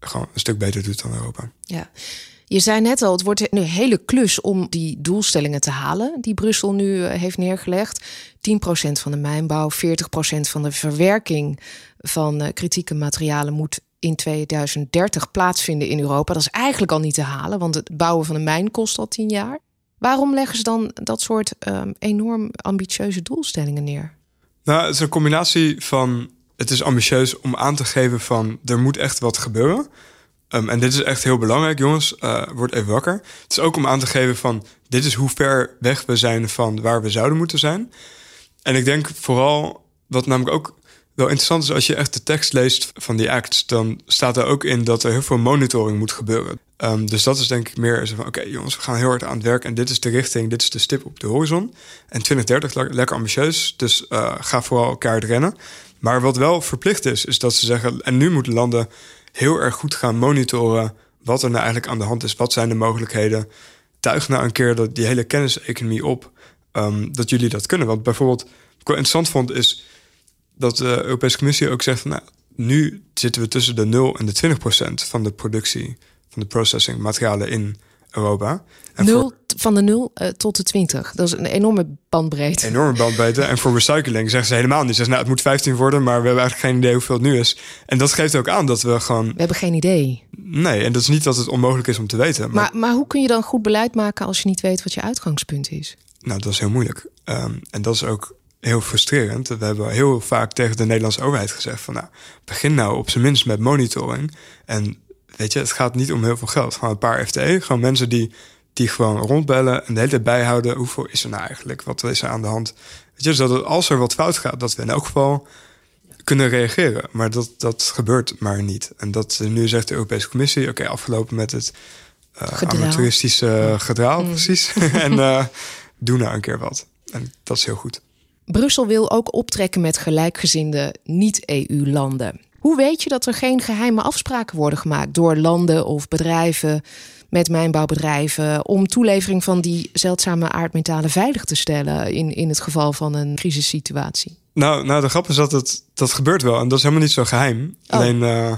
gewoon een stuk beter doet dan Europa. Ja. Je zei net al, het wordt een hele klus om die doelstellingen te halen die Brussel nu eh, heeft neergelegd. 10% van de mijnbouw, 40% van de verwerking van eh, kritieke materialen moet in 2030 plaatsvinden in Europa. Dat is eigenlijk al niet te halen, want het bouwen van een mijn kost al 10 jaar. Waarom leggen ze dan dat soort um, enorm ambitieuze doelstellingen neer? Nou, het is een combinatie van het is ambitieus om aan te geven van er moet echt wat gebeuren. Um, en dit is echt heel belangrijk, jongens. Uh, word even wakker. Het is ook om aan te geven van dit is hoe ver weg we zijn van waar we zouden moeten zijn. En ik denk vooral, wat namelijk ook wel interessant is, als je echt de tekst leest van die acts, dan staat er ook in dat er heel veel monitoring moet gebeuren. Um, dus dat is denk ik meer van, oké jongens, we gaan heel hard aan het werk en dit is de richting, dit is de stip op de horizon. En 2030 lekker ambitieus, dus uh, ga vooral elkaar rennen. Maar wat wel verplicht is, is dat ze zeggen, en nu moeten landen heel erg goed gaan monitoren wat er nou eigenlijk aan de hand is. Wat zijn de mogelijkheden? Tuig nou een keer dat die hele kenniseconomie op um, dat jullie dat kunnen. Want bijvoorbeeld, wat ik interessant vond, is dat de Europese Commissie ook zegt: nou, nu zitten we tussen de 0 en de 20 procent van de productie, van de processing materialen in Europa. Nul, van de 0 uh, tot de 20. Dat is een enorme bandbreedte. Enorme bandbreedte. En voor recycling zeggen ze helemaal niet. Ze zeggen, nou, het moet 15 worden, maar we hebben eigenlijk geen idee hoeveel het nu is. En dat geeft ook aan dat we gewoon... We hebben geen idee. Nee, en dat is niet dat het onmogelijk is om te weten. Maar, maar, maar hoe kun je dan goed beleid maken als je niet weet wat je uitgangspunt is? Nou, dat is heel moeilijk. Um, en dat is ook heel frustrerend. We hebben heel vaak tegen de Nederlandse overheid gezegd van... nou, begin nou op zijn minst met monitoring. En weet je, het gaat niet om heel veel geld. Gewoon een paar FTE, gewoon mensen die, die gewoon rondbellen... en de hele tijd bijhouden, hoeveel is er nou eigenlijk? Wat is er aan de hand? Weet je, zodat als er wat fout gaat, dat we in elk geval kunnen reageren. Maar dat, dat gebeurt maar niet. En dat nu zegt de Europese Commissie... oké, afgelopen met het uh, amateuristische gedraal, mm. precies. en uh, doe nou een keer wat. En dat is heel goed. Brussel wil ook optrekken met gelijkgezinde niet-EU-landen. Hoe weet je dat er geen geheime afspraken worden gemaakt door landen of bedrijven met mijnbouwbedrijven om toelevering van die zeldzame aardmetalen veilig te stellen in, in het geval van een crisissituatie? Nou, nou, de grap is dat het dat gebeurt wel en dat is helemaal niet zo geheim. Oh. Alleen uh,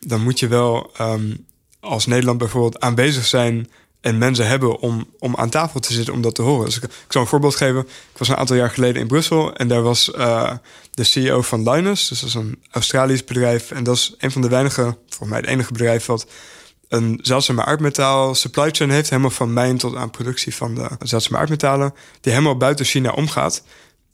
dan moet je wel um, als Nederland bijvoorbeeld aanwezig zijn en mensen hebben om, om aan tafel te zitten om dat te horen. Dus ik, ik zal een voorbeeld geven. Ik was een aantal jaar geleden in Brussel en daar was uh, de CEO van Linus, dus dat is een Australisch bedrijf. En dat is een van de weinige, volgens mij het enige bedrijf wat een zeldzame aardmetaal supply chain heeft, helemaal van mijn tot aan productie van de zeldzame aardmetalen, die helemaal buiten China omgaat.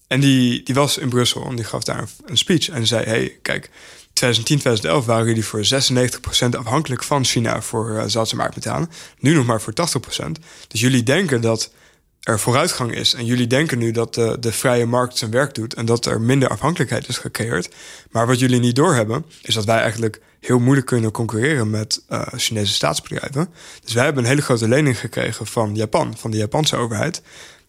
En die, die was in Brussel en die gaf daar een speech en zei: Hey, kijk, 2010, 2011 waren jullie voor 96% afhankelijk van China voor uh, zeldzame aardmetalen. Nu nog maar voor 80%. Dus jullie denken dat er vooruitgang is. En jullie denken nu dat de, de vrije markt zijn werk doet en dat er minder afhankelijkheid is gecreëerd. Maar wat jullie niet doorhebben, is dat wij eigenlijk heel moeilijk kunnen concurreren met uh, Chinese staatsbedrijven. Dus wij hebben een hele grote lening gekregen van Japan, van de Japanse overheid.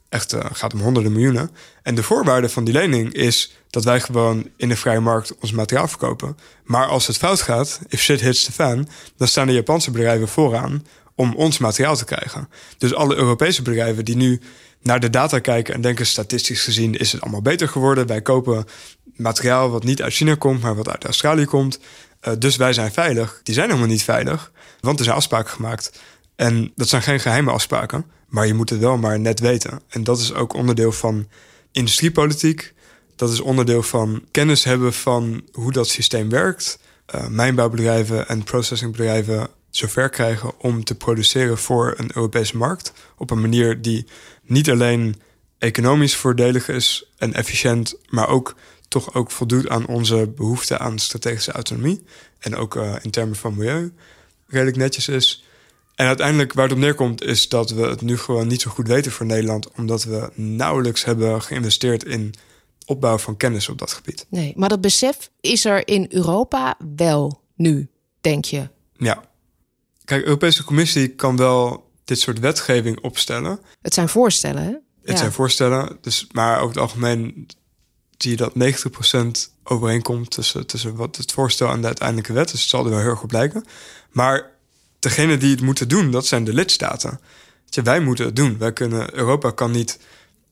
Echt uh, gaat om honderden miljoenen. En de voorwaarde van die lening is dat wij gewoon in de vrije markt ons materiaal verkopen. Maar als het fout gaat, if shit hits the fan, dan staan de Japanse bedrijven vooraan om ons materiaal te krijgen. Dus alle Europese bedrijven die nu naar de data kijken en denken statistisch gezien is het allemaal beter geworden. Wij kopen materiaal wat niet uit China komt, maar wat uit Australië komt. Uh, dus wij zijn veilig. Die zijn helemaal niet veilig, want er zijn afspraken gemaakt. En dat zijn geen geheime afspraken, maar je moet het wel maar net weten. En dat is ook onderdeel van industriepolitiek. Dat is onderdeel van kennis hebben van hoe dat systeem werkt. Uh, mijnbouwbedrijven en processingbedrijven zover krijgen om te produceren voor een Europese markt. Op een manier die niet alleen economisch voordelig is en efficiënt, maar ook toch ook voldoet aan onze behoefte aan strategische autonomie. En ook uh, in termen van milieu redelijk netjes is. En uiteindelijk waar het op neerkomt is dat we het nu gewoon niet zo goed weten voor Nederland, omdat we nauwelijks hebben geïnvesteerd in opbouw van kennis op dat gebied. Nee, maar dat besef is er in Europa wel nu, denk je? Ja. Kijk, de Europese Commissie kan wel dit soort wetgeving opstellen. Het zijn voorstellen, hè? Het zijn voorstellen, dus, maar over het algemeen zie je dat 90% overeenkomt tussen, tussen wat het voorstel en de uiteindelijke wet. Dus zal er wel heel erg blijken. Maar degene die het moeten doen, dat zijn de lidstaten. Dus wij moeten het doen. Wij kunnen, Europa kan niet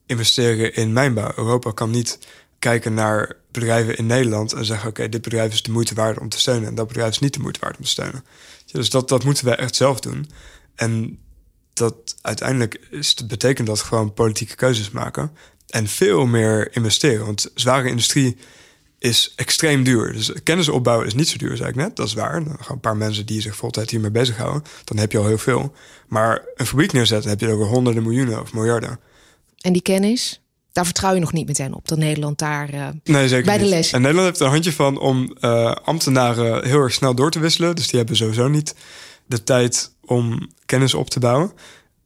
investeren in mijnbouw. Europa kan niet kijken naar bedrijven in Nederland en zeggen: Oké, dit bedrijf is de moeite waard om te steunen en dat bedrijf is niet de moeite waard om te steunen. Dus dat, dat moeten wij echt zelf doen. En dat uiteindelijk is, betekent dat gewoon politieke keuzes maken en veel meer investeren. Want zware industrie is extreem duur. Dus kennis opbouwen is niet zo duur, zei ik net. Dat is waar. Dan gaan een paar mensen die zich voltijd hiermee bezighouden. Dan heb je al heel veel. Maar een fabriek neerzetten heb je over honderden miljoenen of miljarden. En die kennis, daar vertrouw je nog niet meteen op dat Nederland daar uh, nee, zeker bij de niet. les. En Nederland heeft er een handje van om uh, ambtenaren heel erg snel door te wisselen. Dus die hebben sowieso niet de tijd om kennis op te bouwen.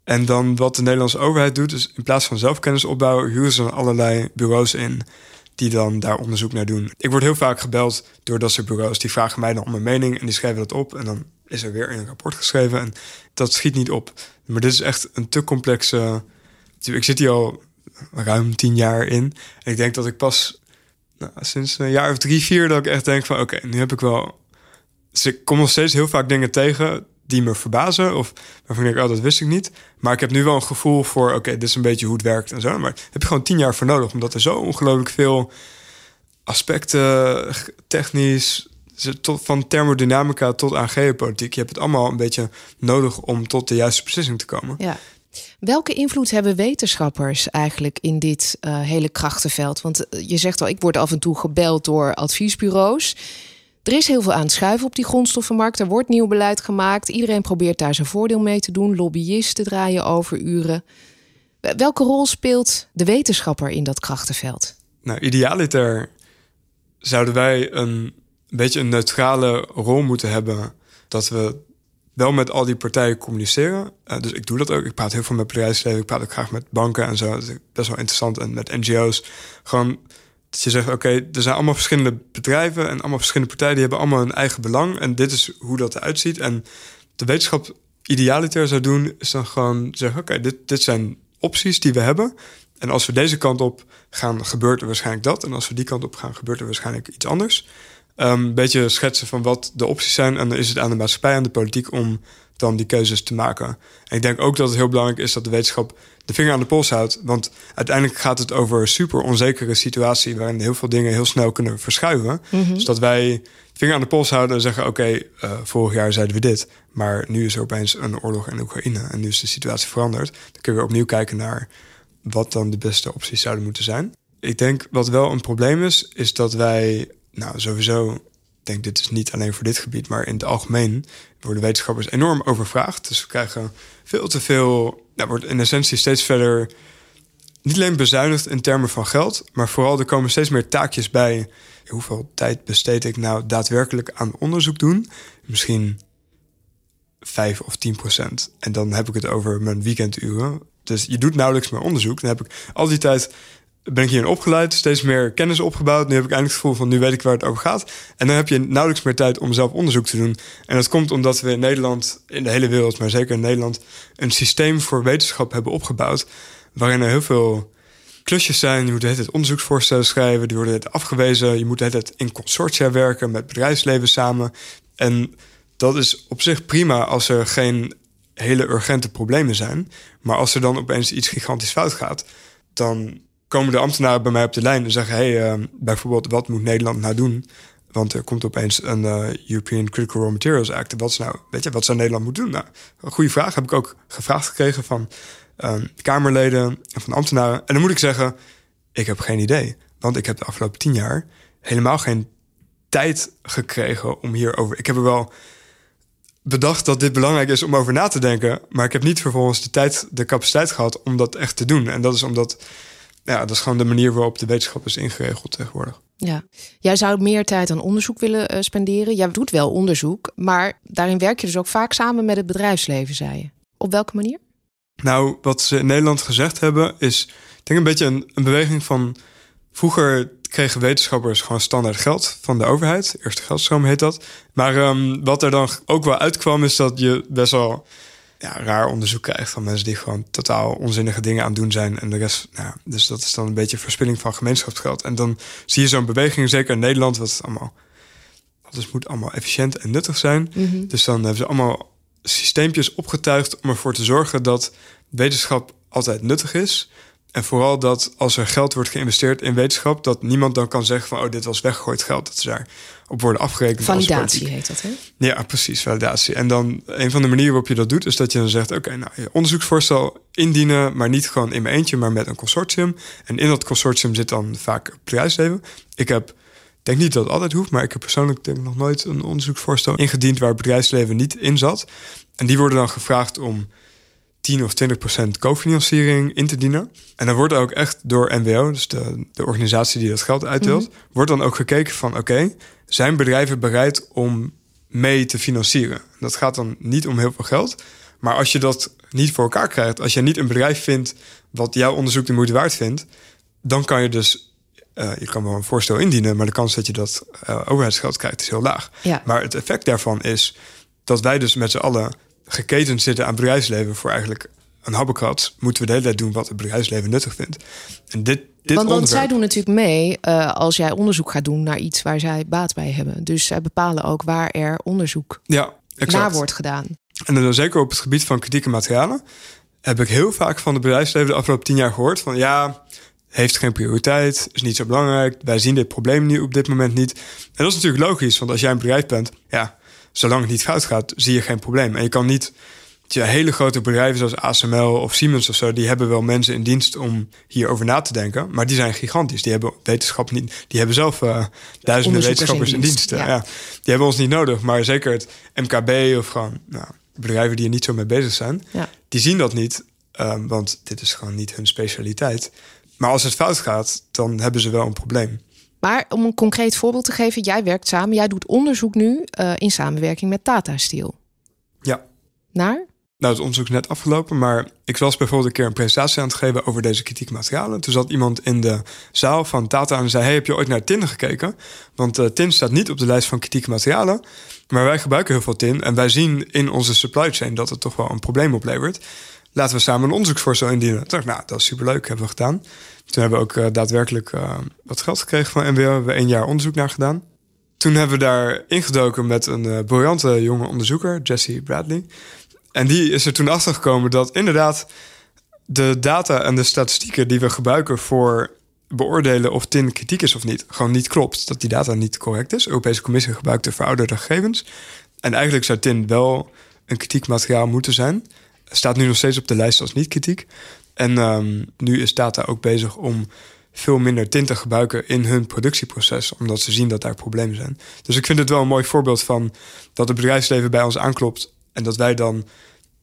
En dan wat de Nederlandse overheid doet, is in plaats van zelf kennis opbouwen, huren ze allerlei bureaus in die dan daar onderzoek naar doen. Ik word heel vaak gebeld door dat soort bureaus. Die vragen mij dan om een mening en die schrijven dat op. En dan is er weer een rapport geschreven. En dat schiet niet op. Maar dit is echt een te complexe. Ik zit hier al ruim tien jaar in. En ik denk dat ik pas nou, sinds een jaar of drie, vier... dat ik echt denk van oké, nu heb ik wel... Dus ik kom nog steeds heel vaak dingen tegen die me verbazen of waarvan ik oh, dat wist ik niet. Maar ik heb nu wel een gevoel voor, oké, dit is een beetje hoe het werkt en zo. Maar heb je gewoon tien jaar voor nodig, omdat er zo ongelooflijk veel aspecten, technisch, tot, van thermodynamica tot aan geopolitiek. Je hebt het allemaal een beetje nodig om tot de juiste beslissing te komen. Ja. Welke invloed hebben wetenschappers eigenlijk in dit uh, hele krachtenveld? Want eh, je zegt al, ik word af en toe gebeld door adviesbureaus. Er is heel veel aan schuiven op die grondstoffenmarkt. Er wordt nieuw beleid gemaakt. Iedereen probeert daar zijn voordeel mee te doen. Lobbyisten draaien over uren. Welke rol speelt de wetenschapper in dat krachtenveld? Nou, idealiter zouden wij een beetje een neutrale rol moeten hebben. Dat we wel met al die partijen communiceren. Uh, dus ik doe dat ook. Ik praat heel veel met bedrijfsleven. Ik praat ook graag met banken en zo. Dat is best wel interessant. En met NGO's. Gewoon dat je zegt, oké, er zijn allemaal verschillende bedrijven... en allemaal verschillende partijen. Die hebben allemaal hun eigen belang. En dit is hoe dat eruit ziet. En de wetenschap idealiter zou doen... is dan gewoon zeggen, oké, dit, dit zijn opties die we hebben... En als we deze kant op gaan, gebeurt er waarschijnlijk dat. En als we die kant op gaan, gebeurt er waarschijnlijk iets anders. Ehm, een beetje schetsen van wat de opties zijn. En dan is het aan de maatschappij, aan de politiek om dan die keuzes te maken. En ik denk ook dat het heel belangrijk is dat de wetenschap de vinger aan de pols houdt. Want uiteindelijk gaat het over een super onzekere situatie waarin heel veel dingen heel snel kunnen verschuiven. Mm Dus dat wij vinger aan de pols houden en zeggen: Oké, eh, vorig jaar zeiden we dit, maar nu is er opeens een oorlog in Oekraïne en nu is de situatie veranderd. Dan kunnen we opnieuw kijken naar wat dan de beste opties zouden moeten zijn. Ik denk wat wel een probleem is, is dat wij nou, sowieso, ik denk dit is niet alleen voor dit gebied, maar in het algemeen worden wetenschappers enorm overvraagd. Dus we krijgen veel te veel, nou, wordt in essentie steeds verder niet alleen bezuinigd in termen van geld, maar vooral er komen steeds meer taakjes bij. Hoeveel tijd besteed ik nou daadwerkelijk aan onderzoek doen? Misschien 5 of 10 procent. En dan heb ik het over mijn weekenduren. Dus je doet nauwelijks meer onderzoek. Dan heb ik al die tijd ben ik hierin opgeleid, steeds meer kennis opgebouwd. Nu heb ik eindelijk het gevoel van nu weet ik waar het over gaat. En dan heb je nauwelijks meer tijd om zelf onderzoek te doen. En dat komt omdat we in Nederland, in de hele wereld, maar zeker in Nederland, een systeem voor wetenschap hebben opgebouwd. Waarin er heel veel klusjes zijn. Je moet het onderzoeksvoorstellen schrijven, die worden het afgewezen. Je moet het in consortia werken met bedrijfsleven samen. En dat is op zich prima als er geen hele urgente problemen zijn. Maar als er dan opeens iets gigantisch fout gaat, dan komen de ambtenaren bij mij op de lijn en zeggen: hey, uh, bijvoorbeeld, wat moet Nederland nou doen? Want er komt opeens een uh, European Critical Raw Materials Act. Wat is nou, weet je, wat zou Nederland moeten doen? Nou, een goede vraag heb ik ook gevraagd gekregen van uh, Kamerleden en van ambtenaren. En dan moet ik zeggen: ik heb geen idee. Want ik heb de afgelopen tien jaar helemaal geen tijd gekregen om hierover. Ik heb er wel bedacht dat dit belangrijk is om over na te denken. Maar ik heb niet vervolgens de tijd, de capaciteit gehad om dat echt te doen. En dat is omdat ja, dat is gewoon de manier waarop de wetenschap is ingeregeld tegenwoordig. Ja, jij zou meer tijd aan onderzoek willen uh, spenderen. Jij doet wel onderzoek, maar daarin werk je dus ook vaak samen met het bedrijfsleven, zei je. Op welke manier? Nou, wat ze in Nederland gezegd hebben, is ik denk een beetje een, een beweging van. Vroeger kregen wetenschappers gewoon standaard geld van de overheid. Eerste geldstroom heet dat. Maar um, wat er dan ook wel uitkwam, is dat je best wel ja, raar onderzoek krijgt van mensen die gewoon totaal onzinnige dingen aan het doen zijn. En de rest, nou, dus dat is dan een beetje verspilling van gemeenschapsgeld. En dan zie je zo'n beweging, zeker in Nederland, wat allemaal. Alles moet allemaal efficiënt en nuttig zijn. Mhm. Dus dan hebben ze allemaal systeempjes opgetuigd om ervoor te zorgen dat wetenschap altijd nuttig is. En vooral dat als er geld wordt geïnvesteerd in wetenschap, dat niemand dan kan zeggen van oh, dit was weggegooid geld. Dat ze daar op worden afgerekend. Validatie heet dat, hè? Ja, precies, validatie. En dan een van de manieren waarop je dat doet, is dat je dan zegt: oké, nou, je onderzoeksvoorstel indienen, maar niet gewoon in mijn eentje, maar met een consortium. En in dat consortium zit dan vaak bedrijfsleven. Ik heb denk niet dat het altijd hoeft, maar ik heb persoonlijk denk nog nooit een onderzoeksvoorstel ingediend waar bedrijfsleven niet in zat. En die worden dan gevraagd om 10 of 20 procent cofinanciering in te dienen. En dan wordt ook echt door NWO, dus de, de organisatie die dat geld uitdeelt, mhm. wordt dan ook gekeken van oké, zijn bedrijven bereid om mee te financieren? Dat gaat dan niet om heel veel geld. Maar als je dat niet voor elkaar krijgt, als je niet een bedrijf vindt wat jouw onderzoek de moeite waard vindt, dan kan je dus, uh, je kan wel een voorstel indienen, maar de kans dat je dat uh, overheidsgeld krijgt is heel laag. Ja. Maar het effect daarvan is dat wij dus met z'n allen geketend zitten aan bedrijfsleven voor eigenlijk een habbekrat, moeten we de hele tijd doen wat het bedrijfsleven nuttig vindt. En dit, dit want, want zij doen natuurlijk mee uh, als jij onderzoek gaat doen naar iets waar zij baat bij hebben. Dus zij bepalen ook waar er onderzoek ja, naar wordt gedaan. En dan zeker op het gebied van kritieke materialen heb ik heel vaak van de bedrijfsleven de afgelopen tien jaar gehoord van ja, heeft geen prioriteit, is niet zo belangrijk. Wij zien dit probleem nu op dit moment niet. En dat is natuurlijk logisch, want als jij een bedrijf bent, ja, zolang het niet fout gaat, zie je geen probleem. En je kan niet ja, hele grote bedrijven zoals ASML of Siemens of zo, die hebben wel mensen in dienst om hierover na te denken. Maar die zijn gigantisch. Die hebben wetenschap niet. Die hebben zelf uh, duizenden wetenschappers in dienst. ja. Die hebben ons niet nodig. Maar zeker het MKB of gewoon nou, bedrijven die er niet zo mee bezig zijn, ja. die zien dat niet. Um, want dit is gewoon niet hun specialiteit. Maar als het fout gaat, dan hebben ze wel een probleem. Maar om een concreet voorbeeld te geven, jij werkt samen, jij doet onderzoek nu uh, in samenwerking met Tata Steel. Ja. Naar? Nou, het onderzoek is net afgelopen, maar ik was bijvoorbeeld een keer een presentatie aan het geven over deze kritieke materialen. Toen zat iemand in de zaal van Tata en zei: Hey, heb je ooit naar tin gekeken? Want uh, tin staat niet op de lijst van kritieke materialen. Maar wij gebruiken heel veel tin en wij zien in onze supply chain dat het toch wel een probleem oplevert. Laten we samen een onderzoeksvoorstel indienen. Toen dacht nou, dat is superleuk, hebben we gedaan. Toen hebben we ook uh, daadwerkelijk uh, wat geld gekregen van NWO. We hebben één jaar onderzoek naar gedaan. Toen hebben we daar ingedoken met een briljante jonge onderzoeker, Jesse Bradley. En die is er toen achter gekomen dat inderdaad de data en de statistieken die we gebruiken voor beoordelen of tin kritiek is of niet, gewoon niet klopt. Dat die data niet correct is. De Europese Commissie gebruikt de verouderde gegevens. En eigenlijk zou tin wel een kritiek materiaal moeten zijn. Staat nu nog steeds op de lijst als niet kritiek. En um, nu is data ook bezig om veel minder tin te gebruiken in hun productieproces, omdat ze zien dat daar problemen zijn. Dus ik vind het wel een mooi voorbeeld van dat het bedrijfsleven bij ons aanklopt en dat wij dan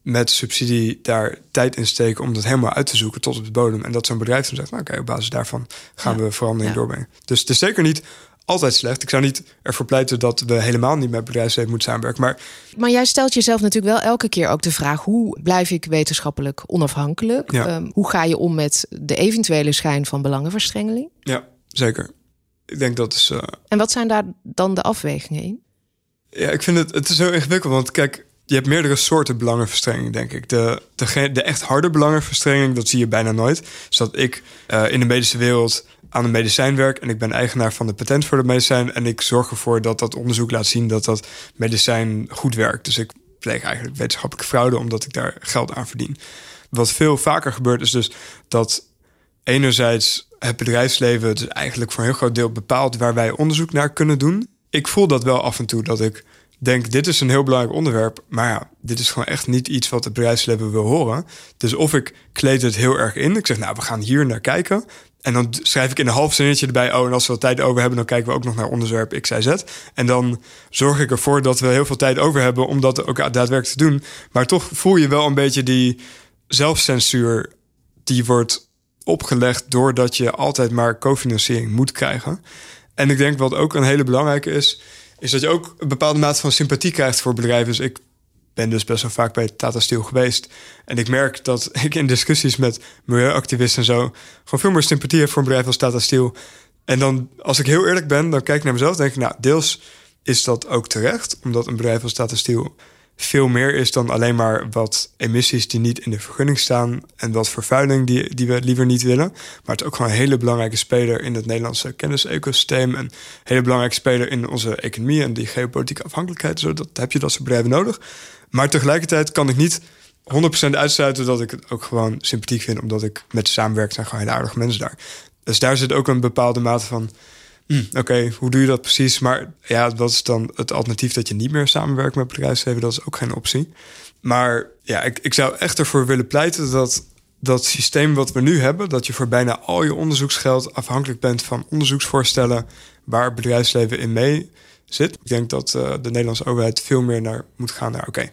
met subsidie daar tijd in steken om dat helemaal uit te zoeken tot op de bodem. En dat zo'n bedrijf dan zegt, nou oké, op basis daarvan gaan we verandering doorbrengen. Dus het is zeker niet altijd slecht. Ik zou niet ervoor pleiten dat we helemaal niet met bedrijfsleven moeten samenwerken. Maar... maar jij stelt jezelf natuurlijk wel elke keer ook de vraag: hoe blijf ik wetenschappelijk onafhankelijk? Um, hoe ga je om met de eventuele schijn van belangenverstrengeling? Ja, zeker. Ik denk dat is. Uh... En wat zijn daar dan de afwegingen in? Ja, ik vind het, het is heel ingewikkeld. Want kijk, je hebt meerdere soorten belangenverstrenging, denk ik. De, de, de echt harde belangenverstrenging, dat zie je bijna nooit. Dus dat ik uh, in de medische wereld aan een medicijn werk en ik ben eigenaar van de patent voor dat medicijn en ik zorg ervoor dat dat onderzoek laat zien dat dat medicijn goed werkt. Dus ik pleeg eigenlijk wetenschappelijke fraude omdat ik daar geld aan verdien. Wat veel vaker gebeurt is dus dat enerzijds het bedrijfsleven dus eigenlijk voor een heel groot deel bepaalt waar wij onderzoek naar kunnen doen. Ik voel dat wel af en toe dat ik denk, dit is een heel belangrijk onderwerp. Maar ja, dit is gewoon echt niet iets wat het bedrijfsleven wil horen. Dus of ik kleed het heel erg in. Ik zeg, nou, we gaan hier naar kijken. En dan schrijf ik in een half zinnetje erbij... oh, en als we wat tijd over hebben... dan kijken we ook nog naar onderwerp X, Y, Z. En dan zorg ik ervoor dat we heel veel tijd over hebben... om dat ook daadwerkelijk te doen. Maar toch voel je wel een beetje die zelfcensuur... die wordt opgelegd doordat je altijd maar cofinanciering moet krijgen. En ik denk wat ook een hele belangrijke is... is dat je ook een bepaalde mate van sympathie krijgt voor bedrijven. Dus ik ben dus best wel vaak bij Tata Steel geweest. En ik merk dat ik in discussies met milieuactivisten en zo... gewoon veel meer sympathie heb voor een bedrijf als Tata Steel. En dan, als ik heel eerlijk ben, dan kijk ik naar mezelf... denk ik, nou, deels is dat ook terecht. Omdat een bedrijf als Tata Steel veel meer is dan alleen maar wat emissies die niet in de vergunning staan en wat vervuiling die, die we liever niet willen. Maar het is ook gewoon een hele belangrijke speler in het Nederlandse kennisecosysteem. En een hele belangrijke speler in onze economie en die geopolitieke afhankelijkheid. Zo, dat heb je dat soort bedrijven nodig. Maar tegelijkertijd kan ik niet 100% uitsluiten dat ik het ook gewoon sympathiek vind, omdat ik met ze samenwerk zijn gewoon hele aardige mensen daar. Dus daar zit ook een bepaalde mate van. Hm, oké, hoe doe je dat precies? Maar ja, dat is dan het alternatief dat je niet meer samenwerkt met bedrijfsleven. Dat is ook geen optie. Maar ja, ik, ik zou echt ervoor willen pleiten dat dat systeem wat we nu hebben, dat je voor bijna al je onderzoeksgeld afhankelijk bent van onderzoeksvoorstellen waar bedrijfsleven in mee zit. Ik denk dat uh, de Nederlandse overheid veel meer naar moet gaan naar, oké,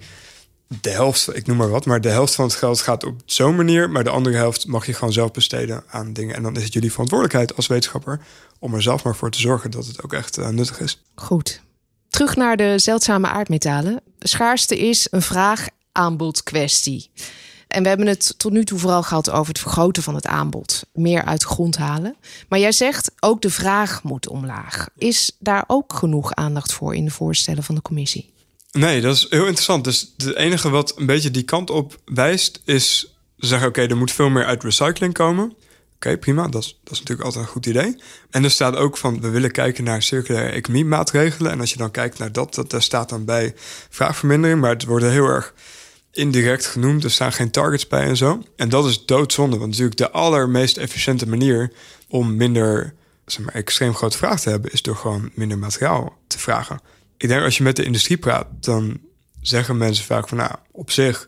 de helft, ik noem maar wat, maar de helft van het geld gaat op zo'n manier, maar de andere helft mag je gewoon zelf besteden aan dingen. En dan is het jullie verantwoordelijkheid als wetenschapper om er zelf maar voor te zorgen dat het ook echt uh, nuttig is. Goed. Terug naar de zeldzame aardmetalen. Schaarste is een vraag-aanbod kwestie. En we hebben het tot nu toe vooral gehad over het vergroten van het aanbod. Meer uit de grond halen. Maar jij zegt ook de vraag moet omlaag. Is daar ook genoeg aandacht voor in de voorstellen van de commissie? Nee, dat is heel interessant. Dus het enige wat een beetje die kant op wijst is zeggen: oké, er moet veel meer uit recycling komen. Oké, prima. Dat is, dat is natuurlijk altijd een goed idee. En er staat ook van, we willen kijken naar circulaire economie maatregelen. En als je dan kijkt naar dat, dat daar staat dan bij vraagvermindering. Maar het wordt heel erg indirect genoemd. Er staan geen targets bij en zo. En dat is doodzonde. Want natuurlijk de allermeest efficiënte manier om minder zeg maar, extreem grote vraag te hebben... is door gewoon minder materiaal te vragen. Ik denk als je met de industrie praat, dan zeggen mensen vaak van... nou, op zich,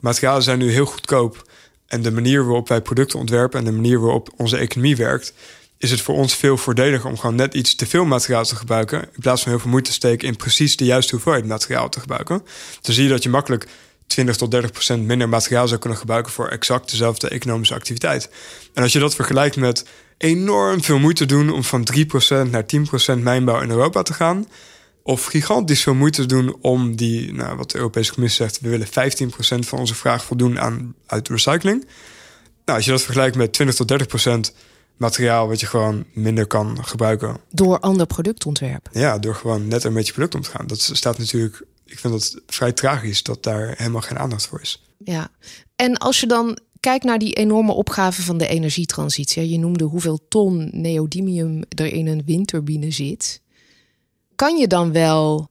materialen zijn nu heel goedkoop... En de manier waarop wij producten ontwerpen en de manier waarop onze economie werkt, is het voor ons veel voordeliger om gewoon net iets te veel materiaal te gebruiken. In plaats van heel veel moeite te steken in precies de juiste hoeveelheid materiaal te gebruiken. Dan zie je dat je makkelijk 20 tot 30 procent minder materiaal zou kunnen gebruiken voor exact dezelfde economische activiteit. En als je dat vergelijkt met enorm veel moeite doen om van 3 procent naar 10 procent mijnbouw in Europa te gaan, of gigantisch veel moeite doen om die, nou, wat de Europese Commissie zegt, we willen 15% van onze vraag voldoen aan uit recycling. Nou, als je dat vergelijkt met 20 tot 30% materiaal wat je gewoon minder kan gebruiken. Door ander productontwerp. Ja, door gewoon net een beetje product om te gaan. Dat staat natuurlijk, ik vind dat vrij tragisch dat daar helemaal geen aandacht voor is. Ja, en als je dan kijkt naar die enorme opgave van de energietransitie. Je noemde hoeveel ton neodymium er in een windturbine zit kan je dan wel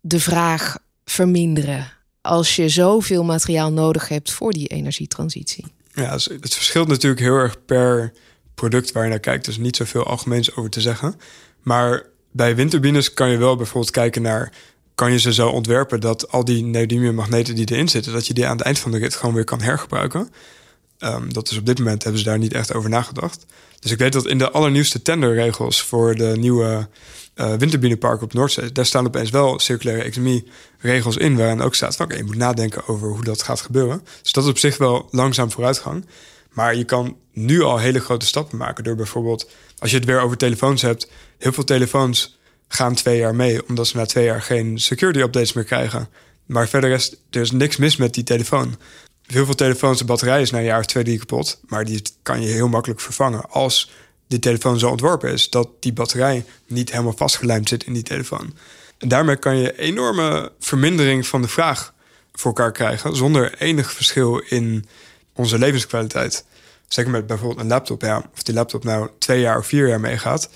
de vraag verminderen als je zoveel materiaal nodig hebt voor die energietransitie? Ja, het verschilt natuurlijk heel erg per product waar je naar kijkt. Dus niet zoveel algemeens over te zeggen. Maar bij windturbines kan je wel bijvoorbeeld kijken naar... kan je ze zo ontwerpen dat al die neodymium-magneten die erin zitten... dat je die aan het eind van de rit gewoon weer kan hergebruiken. Um, dat is op dit moment hebben ze daar niet echt over nagedacht. Dus ik weet dat in de allernieuwste tenderregels voor de nieuwe uh, windturbinepark op Noordzee, daar staan opeens wel circulaire economie regels in, waarin ook staat oké, je moet nadenken over hoe dat gaat gebeuren. Dus dat is op zich wel langzaam vooruitgang. Maar je kan nu al hele grote stappen maken door bijvoorbeeld, als je het weer over telefoons hebt, heel veel telefoons gaan twee jaar mee, omdat ze na twee jaar geen security updates meer krijgen. Maar verder is er niks mis met die telefoon. Heel veel telefoons, de batterij is na een jaar of twee, drie kapot. Maar die kan je heel makkelijk vervangen als die telefoon zo ontworpen is dat die batterij niet helemaal vastgelijmd zit in die telefoon. En daarmee kan je enorme vermindering van de vraag voor elkaar krijgen zonder enig verschil in onze levenskwaliteit. Zeker met bijvoorbeeld een laptop. Ja, of die laptop nou twee jaar of vier jaar meegaat.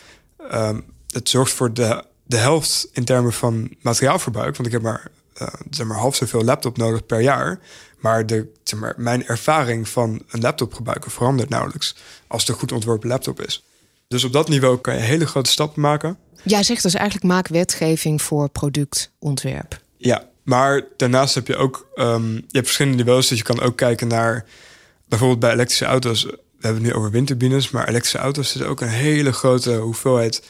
Um, het zorgt voor de, de helft in termen van materiaalverbruik. Want ik heb maar, uh, zeg maar half zoveel laptop nodig per jaar. Maar, de, zeg maar mijn ervaring van een laptop gebruiken verandert nauwelijks als het een goed ontworpen laptop is. Dus op dat niveau kan je hele grote stappen maken. Jij zegt dus eigenlijk maak wetgeving voor productontwerp. Ja, maar daarnaast heb je ook um, je hebt verschillende niveaus. Dus je kan ook kijken naar bijvoorbeeld bij elektrische auto's. We hebben het nu over windturbines, maar elektrische auto's zit ook een hele grote hoeveelheid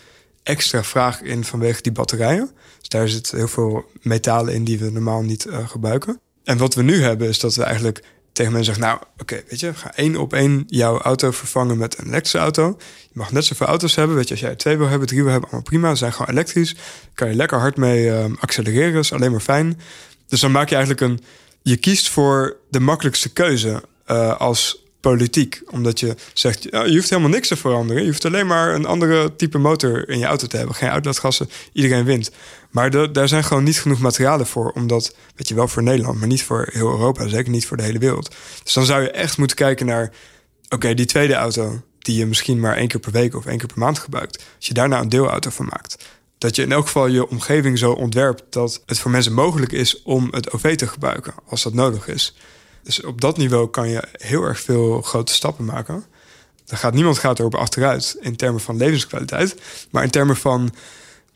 extra vraag in vanwege die batterijen. Dus daar zit heel veel metalen in die we normaal niet uh, gebruiken. En wat we nu hebben is dat we eigenlijk tegen mensen zeggen... nou, oké, weet je, ga één op één jouw auto vervangen met een elektrische auto. Je mag net zoveel auto's hebben. Weet je, als jij twee wil hebben, drie wil hebben, allemaal prima. Ze zijn gewoon elektrisch. kan je lekker hard mee uh, accelereren, is alleen maar fijn. Dus dan maak je eigenlijk een... Je kiest voor de makkelijkste keuze uh, als politiek. Omdat je zegt, ja, je hoeft helemaal niks te veranderen. Je hoeft alleen maar een andere type motor in je auto te hebben. Geen uitlaatgassen, iedereen wint. Maar daar zijn gewoon niet genoeg materialen voor. Omdat, weet je wel, voor Nederland, maar niet voor heel Europa. Zeker niet voor de hele wereld. Dus dan zou je echt moeten kijken naar... oké, die tweede auto die je misschien maar één keer per week of één keer per maand gebruikt. Als je daar nou een deelauto van maakt. Dat je in elk geval je omgeving zo ontwerpt dat het voor mensen mogelijk is om het OV te gebruiken als dat nodig is. Dus op dat niveau kan je heel erg veel grote stappen maken. Er gaat niemand gaat erop achteruit in termen van levenskwaliteit, maar in termen van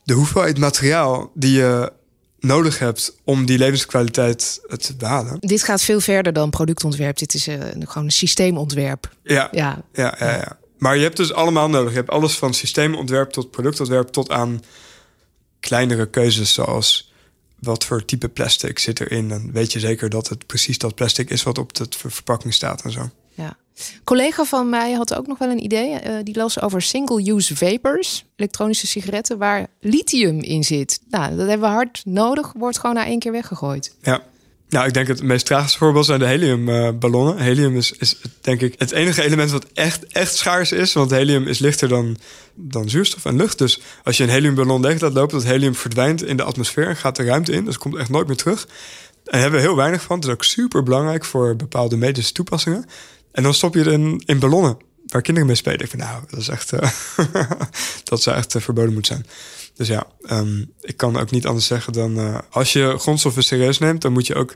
de hoeveelheid materiaal die je nodig hebt om die levenskwaliteit te behalen. Dit gaat veel verder dan productontwerp. Dit is uh, gewoon een systeemontwerp. Ja, ja. Ja, ja, ja. Maar je hebt dus allemaal nodig. Je hebt alles van systeemontwerp tot productontwerp tot aan kleinere keuzes zoals wat voor type plastic zit erin. Dan weet je zeker dat het precies dat plastic is wat op de verpakking staat en zo. Ja. collega van mij had ook nog wel een idee. Uh, die las over single-use vapors, elektronische sigaretten, waar lithium in zit. Nou, dat hebben we hard nodig, wordt gewoon na één keer weggegooid. Ja. Nou, ik denk het meest tragische voorbeeld zijn de heliumballonnen. helium is, is denk ik het enige element wat echt, echt schaars is. Want helium is lichter dan, dan zuurstof en lucht. Dus als je een heliumballon leeg laat lopen, dat helium verdwijnt in de atmosfeer en gaat de ruimte in. Dus komt echt nooit meer terug. En hebben we heel weinig van. Het is ook super belangrijk voor bepaalde medische toepassingen. En dan stop je het in, in ballonnen. waar kinderen mee spelen. Ik vind, nou, dat is echt, uh, dat zou echt verboden moeten zijn. Dus ja, ehm, ik kan ook niet anders zeggen dan als je grondstoffen serieus neemt, dan moet je ook,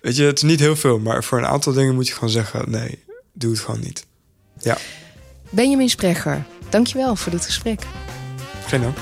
weet je, het is niet heel veel, maar voor een aantal dingen moet je gewoon zeggen, nee, doe het gewoon niet. Ja. Benjamin Sprecher, dankjewel voor dit gesprek. Geen dank.